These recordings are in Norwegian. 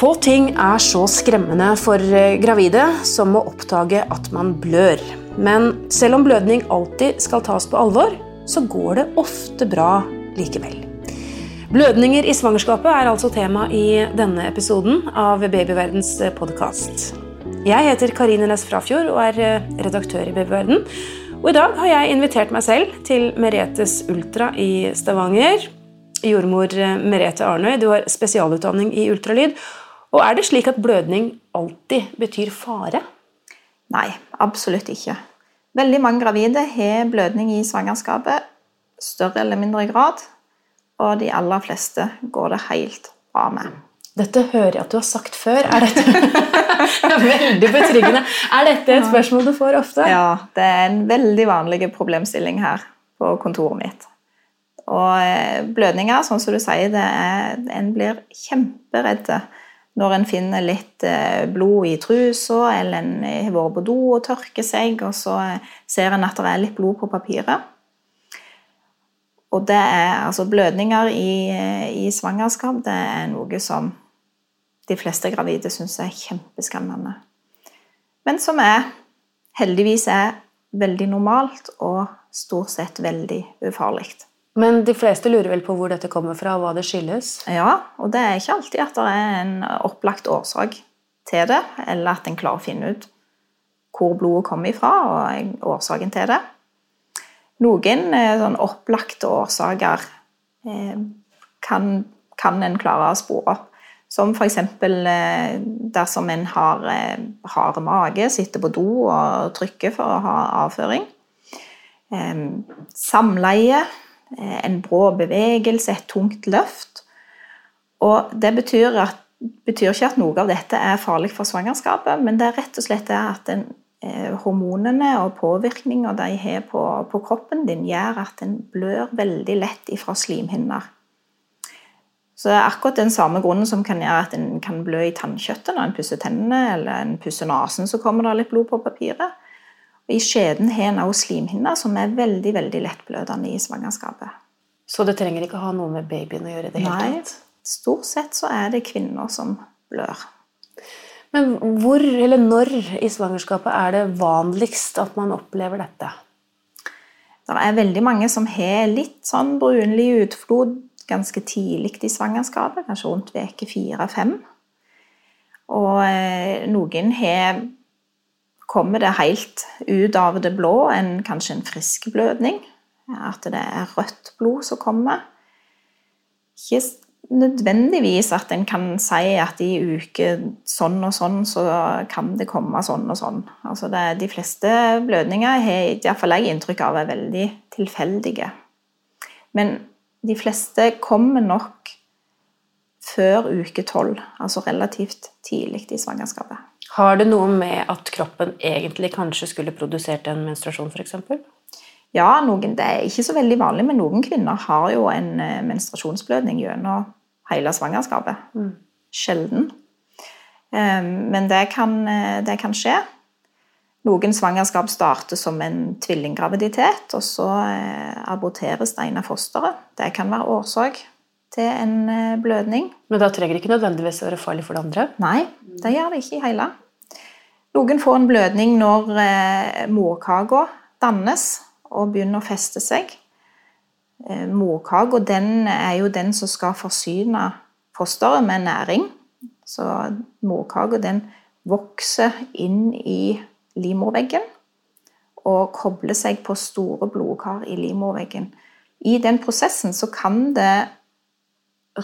Få ting er så skremmende for eh, gravide som å oppdage at man blør. Men selv om blødning alltid skal tas på alvor, så går det ofte bra likevel. Blødninger i svangerskapet er altså tema i denne episoden av Babyverdens podkast. Jeg heter Karine Næss Frafjord og er eh, redaktør i Babyverden. Og i dag har jeg invitert meg selv til Meretes Ultra i Stavanger. Jordmor eh, Merete Arnøy, du har spesialutdanning i ultralyd. Og er det slik at blødning alltid betyr fare? Nei, absolutt ikke. Veldig mange gravide har blødning i svangerskapet, større eller mindre grad. Og de aller fleste går det helt bra med. Dette hører jeg at du har sagt før. Er dette veldig betryggende? Er dette et spørsmål du får ofte? Ja, det er en veldig vanlig problemstilling her på kontoret mitt. Og eh, blødninger, sånn som du sier, det er, en blir kjemperedd når en finner litt eh, blod i trusa, eller en har vært på do og tørker seg, og så ser en at det er litt blod på papiret. Og det er altså blødninger i, i svangerskap det er noe som de fleste gravide syns er kjempeskremmende. Men som er heldigvis er veldig normalt og stort sett veldig ufarlig. Men de fleste lurer vel på hvor dette kommer fra, og hva det skyldes? Ja, og det er ikke alltid at det er en opplagt årsak til det, eller at en klarer å finne ut hvor blodet kommer ifra, og årsaken til det. Noen eh, sånn opplagte årsaker eh, kan, kan en klare å spore opp. Som f.eks. Eh, dersom en har hard mage, sitter på do og trykker for å ha avføring. Samleie, en brå bevegelse, et tungt løft. Og det betyr, at, betyr ikke at noe av dette er farlig for svangerskapet, men det er rett og slett at en Eh, hormonene og påvirkninga de har på, på, kroppen din, gjør at en blør veldig lett ifra slimhinner. Så det er akkurat den samme grunnen som kan gjøre at en kan blø i tannkjøttet når en pusser tennene, eller en pusser nesen, så kommer det litt blod på papiret. I skjeden har en også slimhinner som er veldig veldig lettblødende i svangerskapet. Så det trenger ikke ha noe med babyen å gjøre? det hele Nei, stort sett så er det kvinner som blør. Men hvor eller når i svangerskapet er det vanligst at man opplever dette? Det er veldig mange som har litt sånn brunlig utflod ganske tidlig i svangerskapet, kanskje rundt uke fire-fem. Og eh, noen har kommer det helt ut av det blå, en, kanskje en frisk blødning. At det er rødt blod som kommer. Ikke nødvendigvis at en kan si at i uke sånn og sånn, så kan det komme sånn og sånn. Altså det, de fleste blødninger har iallfall jeg inntrykk av er veldig tilfeldige. Men de fleste kommer nok før uke tolv, altså relativt tidlig i svangerskapet. Har det noe med at kroppen egentlig kanskje skulle produsert en menstruasjon, f.eks.? Ja, noen, det er ikke så veldig vanlig, men noen kvinner har jo en eh, menstruasjonsblødning gjennom hele svangerskapet. Mm. Sjelden. Men det kan, eh, det kan, skje. Noen svangerskap starter som en tvillinggraviditet, og så eh, aborteres det ene fosteret. Det kan være årsak til en eh, blødning. Men da trenger det ikke nødvendigvis være farlig for det andre? Nei, det gjør det ikke i hele. Noen får en blødning når morkaka dannes og begynner å feste seg. Eh, morkaka er jo den som skal forsyne fosteret med næring. Så morkaka den vokser inn i livmorveggen og kobler seg på store blodkar i livmorveggen. I den prosessen så kan det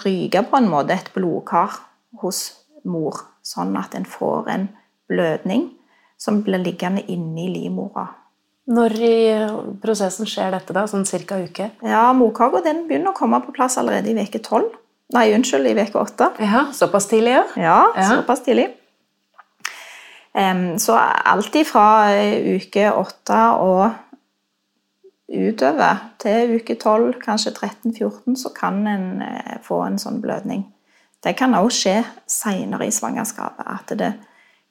ryke på en måte et blodkar hos mor, sånn at en får en blødning som blir liggende inni livmora. Når i prosessen skjer dette, da? Sånn ca. uke? Ja, Morkaka den begynner å komme på plass allerede i uke tolv. Nei, unnskyld, i uke åtte. Ja, såpass tidlig, ja? Ja, ja. såpass tidlig. Um, så alltid fra eh, uke åtte og utover til uke 12, kanskje 13-14, så kan en uh, få en sånn blødning. Det kan også skje seinere i svangerskapet. At det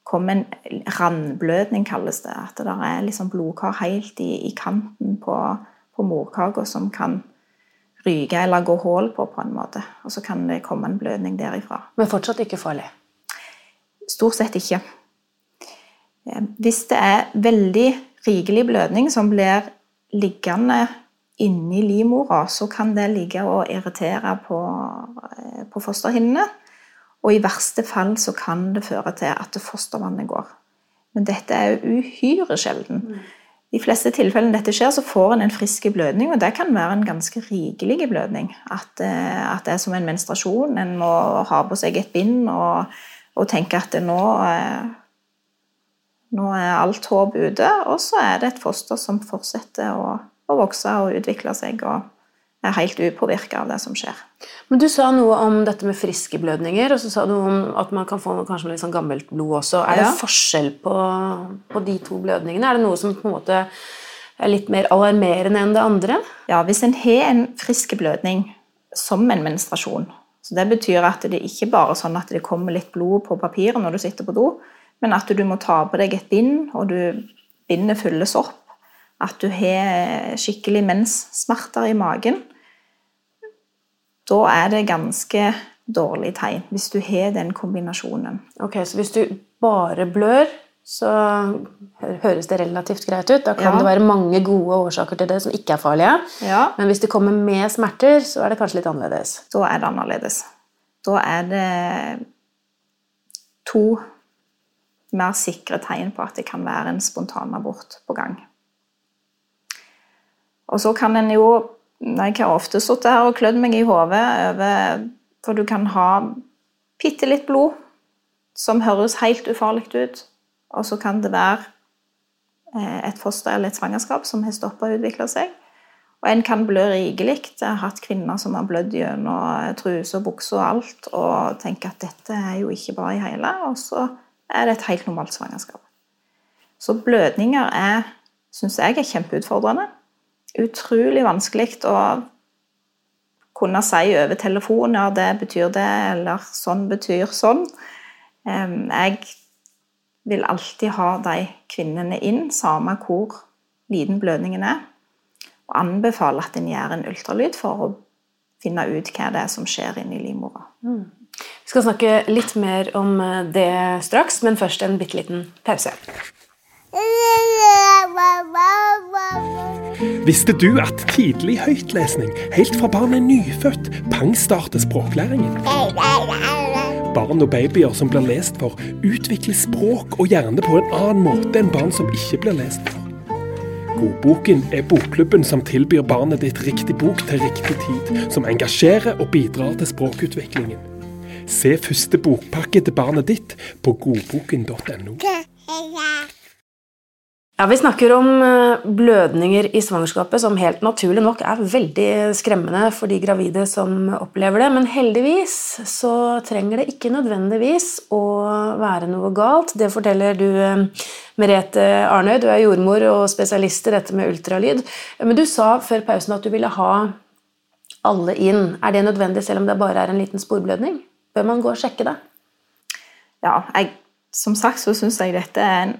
kommer en randblødning, kalles det. At det er liksom blodkar helt i, i kanten på, på morkaka som kan ryke eller gå hull på, på en måte. Og så kan det komme en blødning derifra. Men fortsatt ikke farlig? Stort sett ikke. Eh, Hvis det er veldig rikelig blødning som blir liggende inni livmora, så kan det ligge og irritere på, eh, på fosterhinnene. Og i verste fall så kan det føre til at fostervannet går. Men dette er jo uhyre sjelden. I de fleste tilfellene dette skjer, så får en en frisk blødning, og det kan være en ganske rikelig blødning. At, eh, at det er som en menstruasjon. En må ha på seg et bind og, og tenke at det nå, eh, nå er alt håp ute. Og så er det et foster som fortsetter å, å vokse og utvikle seg og er helt upåvirka av det som skjer. Men Du sa noe om dette med friske blødninger, og så sa du om at man kan få kanskje litt sånn gammelt blod også. Er Ja. det forskjell på, på de to blødningene? Er det noe som på en måte er litt mer alarmerende enn det andre? Ja, Hvis en har en frisk blødning som en menstruasjon så Det betyr at det ikke bare er sånn at det kommer litt blod på papiret når du sitter på do, men at du må ta på deg et bind, og du, bindet fylles opp. At du har skikkelig menssmerter i magen. Da er det ganske dårlig tegn, hvis du har den kombinasjonen. Ok, Så hvis du bare blør, så høres det relativt greit ut. Da kan Ja. det være mange gode årsaker til det som ikke er farlige. Ja. Men hvis det kommer med smerter, så er det kanskje litt annerledes. da er det annerledes. Da er det to mer sikre tegn på at det kan være en spontanabort på gang. Og så kan en jo Jeg har ofte sittet her og klødd meg i hodet over For du kan ha bitte litt blod som høres helt ufarlig ut, og så kan det være eh, et foster eller et svangerskap som har stoppa å utvikle seg. Og en kan blø rikelig. Jeg har hatt kvinner som har blødd gjennom truse og bukse og alt, og tenker at dette er jo ikke bra i hele, og så er det et helt normalt svangerskap. Så blødninger er, syns jeg, er kjempeutfordrende. Utrolig vanskelig å kunne si over telefon ja, det betyr det, eller sånn betyr sånn. Jeg vil alltid ha de kvinnene inn, samme hvor liten blødningen er og anbefaler at en gjør en ultralyd for å finne ut hva det er som skjer inni livmora. Vi skal snakke litt mer om eh, det straks, men først en bitte liten pause. Visste du at tidlig høytlesning, helt fra barnet er nyfødt, pangstarter språklæringen? Barn og babyer som blir lest for, utvikler språk og hjerne på en annen måte enn barn som ikke blir lest for. Godboken er bokklubben som tilbyr barnet ditt riktig bok til riktig tid, som engasjerer og bidrar til språkutviklingen. Se første bokpakke til barnet ditt på godboken.no. Ja, Vi snakker om eh, blødninger i svangerskapet, som helt naturlig nok er veldig skremmende for de gravide som opplever det. Men heldigvis så trenger det ikke nødvendigvis å være noe galt. Det forteller du, eh, Merete Arnøy. Du er jordmor og spesialist i dette med ultralyd. Men du sa før pausen at du ville ha alle inn. Er det nødvendig selv om det bare er en liten sporblødning? Bør man gå og sjekke det? Ja, jeg, som sagt så syns jeg dette er en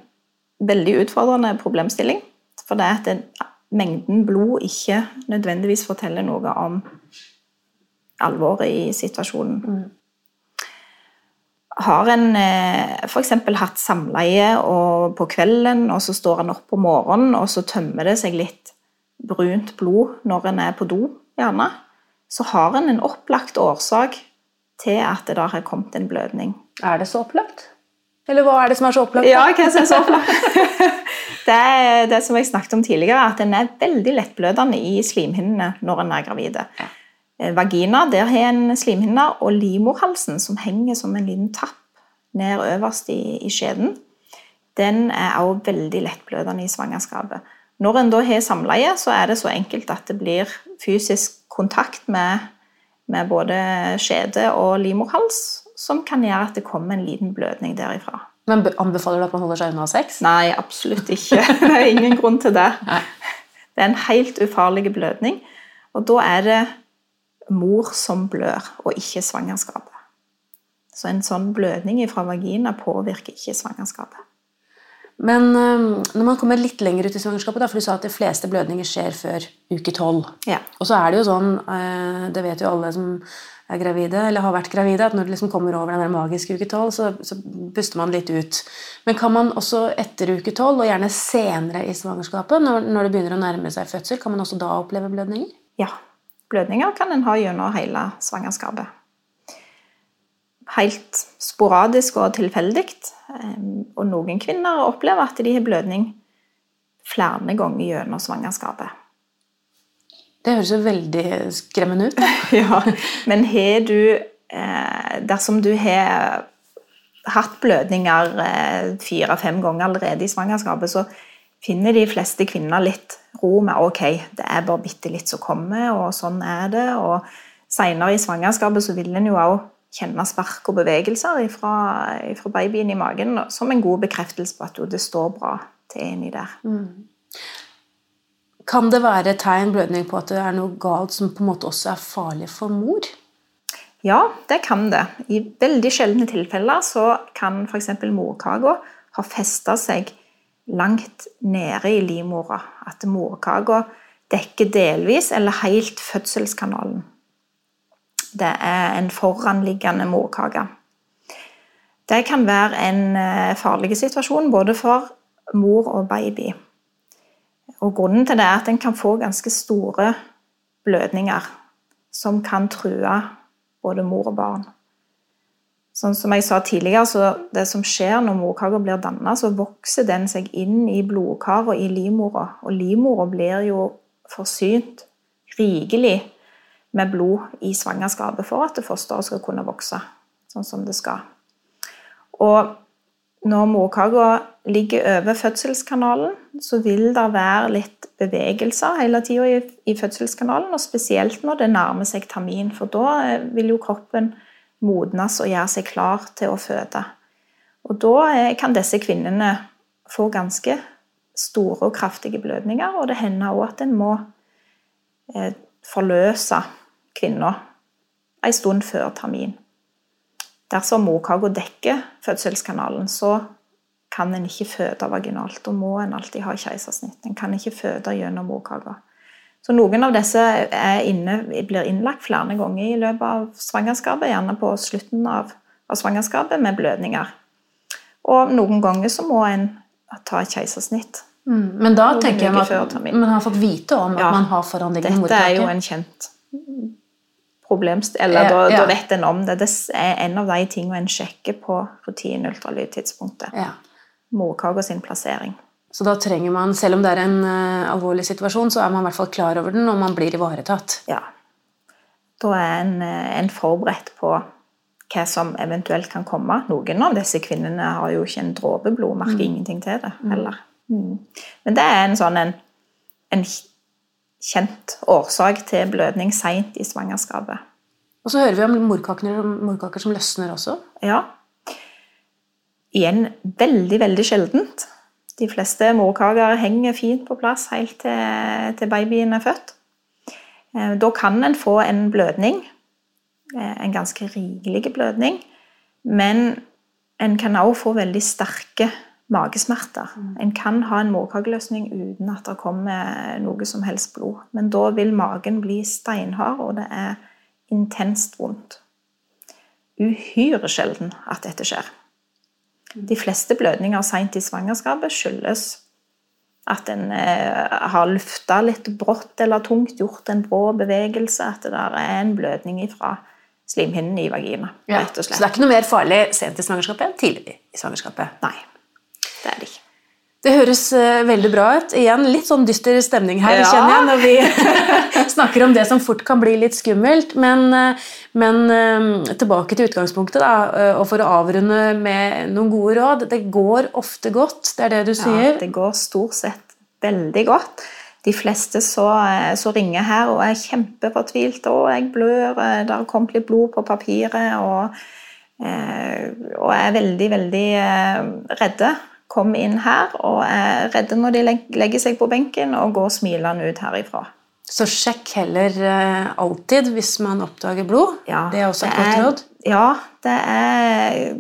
veldig utfordrende problemstilling. For det er at det, mengden blod ikke nødvendigvis forteller noe om alvoret i situasjonen. Har en eh, f.eks. hatt samleie og på kvelden, og så står en opp om morgenen, og så tømmer det seg litt brunt blod når en er på do, gjerne, så har en en opplagt årsak til at det da har kommet en blødning. Er det så opplagt? Eller hva er det som er så opplagt? Ja, hva som er så opplagt? det er det som jeg snakket om tidligere, at en er veldig lettblødende i slimhinnene når en er gravid. Ja. Eh, Vagina der har en slimhinne, og livmorhalsen, som henger som en liten tapp ned øverst i, i skjeden, den er også veldig lettblødende i svangerskapet. Når en da har samleie, så er det så enkelt at det blir fysisk kontakt med, med både skjede og livmorhals, som kan gjøre at det kommer en liten blødning derifra. Men anbefaler du at man holder seg unna sex? Nei, absolutt ikke. Det er ingen grunn til det. Nei. Det er en helt ufarlig blødning, og da er det mor som blør, og ikke svangerskapet. Så en sånn blødning fra vagina påvirker ikke svangerskapet. Men når man kommer litt lenger ut i svangerskapet, da, for du sa at de fleste blødninger skjer før uke tolv. Ja. Og så er det jo sånn, det vet jo alle som er gravide, eller har vært gravide, at når det liksom kommer over den der magiske uke tolv, så, så, puster man litt ut. Men kan man også etter uke tolv, og gjerne senere i svangerskapet, når, når, det begynner å nærme seg fødsel, kan man også da oppleve blødninger? Ja. Blødninger kan en ha gjennom hele svangerskapet. Helt sporadisk og tilfeldig. Og noen kvinner opplever at de har blødning flere ganger gjennom svangerskapet. Det høres jo veldig skremmende ut. ja, Men har du eh, Dersom du har hatt blødninger eh, fire-fem ganger allerede i svangerskapet, så finner de fleste kvinner litt ro med ok, det er bare bitte litt som kommer, og sånn er det. og Senere i svangerskapet så vil en jo òg kjenne spark og bevegelser fra, babyen i magen som en god bekreftelse på at det står bra til inni der. Mm. Kan det være tegn blødning på at det er noe galt som på en måte også er farlig for mor? Ja, det kan det. I veldig sjeldne tilfeller så kan f.eks. morkaka ha festa seg langt nede i livmora. At morkaka dekker delvis eller helt fødselskanalen. Det er en foranliggende morkake. Det kan være en eh, farlig situasjon både for mor og baby. Og grunnen til det er at en kan få ganske store blødninger som kan true både mor og barn. Sånn som jeg sa tidligere, så Det som skjer når morkaka blir danna, så vokser den seg inn i blodkaret i livmora. Og livmora blir jo forsynt rikelig med blod i svangerskapet for at fosteret skal kunne vokse sånn som det skal. Og når morkaka ligger over fødselskanalen, så vil det være litt bevegelser hele tida i, fødselskanalen, og spesielt når det nærmer seg termin, for da eh, vil jo kroppen modnes og gjøre seg klar til å føde. Og da eh, kan disse kvinnene få ganske store og kraftige blødninger, og det hender òg at en må eh, forløse kvinna en stund før termin. Dersom morkaka dekker fødselskanalen, så kan en ikke føde vaginalt. Da må en alltid ha keisersnitt. En kan ikke føde gjennom morkaka. Så noen av disse inne, blir innlagt flere ganger i løpet av svangerskapet, gjerne på slutten av, av svangerskapet, med blødninger. Og noen ganger så må en ta keisersnitt. Mm, men da tenker jeg at man har fått vite om at ja, man har forandringer i morkaka? Dette er jo en kjent problemst... Eller ja, da, da, vet en om det. Det er en av de tingene en sjekker på rutineultralydtidspunktet. Ja. Morkaka sin plassering. Så da trenger man, selv om det er en uh, alvorlig situasjon, så er man i hvert fall klar over den, og man blir ivaretatt. Ja. Da er en, uh, en forberedt på hva som eventuelt kan komme. Noen av disse kvinnene har jo ikke en dråpe blodmerke, mm. ingenting til det mm. heller. Mm. Men det er en sånn en, en kjent årsak til blødning seint i svangerskapet. Og så hører vi om morkaker, morkaker som løsner også. Ja. Igjen veldig, veldig sjeldent. De fleste morkaker henger fint på plass helt til, til babyen er født. Eh, da kan en få en blødning, eh, en ganske rikelig blødning, men en kan også få veldig sterke magesmerter. Mm. En kan ha en morkakeløsning uten at det kommer noe som helst blod. Men da vil magen bli steinhard, og det er intenst vondt. Uhyre sjelden at dette skjer. Mm. De fleste blødninger seint i svangerskapet skyldes at en eh, har lufta litt brått eller tungt, gjort en brå bevegelse, at det der er en blødning ifra slimhinnen i vagina. Ja, så det er ikke noe mer farlig sent i svangerskapet enn tidlig i svangerskapet? Nei. Det er det ikke. Det høres uh, veldig bra ut. Igjen litt sånn dyster stemning her, ja. kjenner jeg, når vi snakker om det som fort kan bli litt skummelt. Men, uh, men uh, tilbake til utgangspunktet, da, og for å avrunde med noen gode råd. Det går ofte godt, det er det du sier? Ja, det går stort sett veldig godt. De fleste så, så ringer her og er kjempefortvilte. 'Å, jeg blør. Det har kommet litt blod på papiret.' og, og er veldig, veldig redde kommer inn her og er redde når de legger seg på benken, og går smilende ut herifra. Så sjekk heller uh, alltid hvis man oppdager blod. Ja, det er også et godt råd. Ja, det er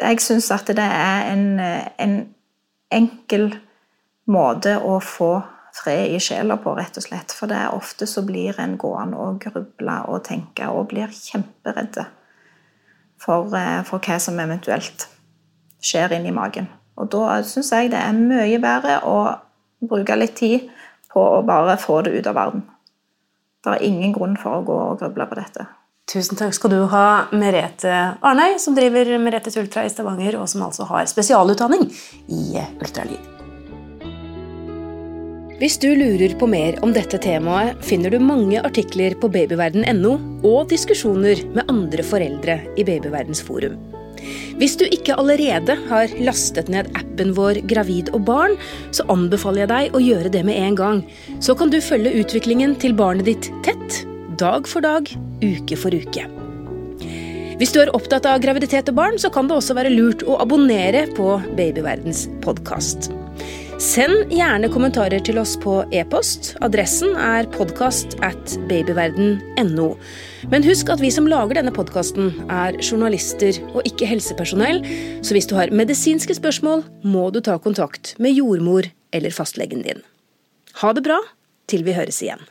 Jeg syns at det er en, en, enkel måte å få fred i sjela på, rett og slett. For det er ofte så blir en gående og gruble og tenke og blir kjemperedde for, eh, for hva som eventuelt skjer inni magen. Og da syns jeg det er mye bedre å bruke litt tid på å bare få det ut av verden. Det er ingen grunn for å gå og gruble på dette. Tusen takk skal du ha, Merete Arnøy, som driver Meretes Ultra i Stavanger, og som altså har spesialutdanning i ultralyd. Hvis du lurer på mer om dette temaet, finner du mange artikler på babyverden.no og diskusjoner med andre foreldre i Babyverdens forum. Hvis du ikke allerede har lastet ned appen vår Gravid og barn, så anbefaler jeg deg å gjøre det med en gang. Så kan du følge utviklingen til barnet ditt tett, dag for dag, uke for uke. Hvis du er opptatt av graviditet og barn, så kan det også være lurt å abonnere på Babyverdens podkast. Send gjerne kommentarer til oss på e-post. Adressen er podkast at babyverden.no. Men husk at vi som lager denne podkasten, er journalister og ikke helsepersonell, så hvis du har medisinske spørsmål, må du ta kontakt med jordmor eller fastlegen din. Ha det bra til vi høres igjen.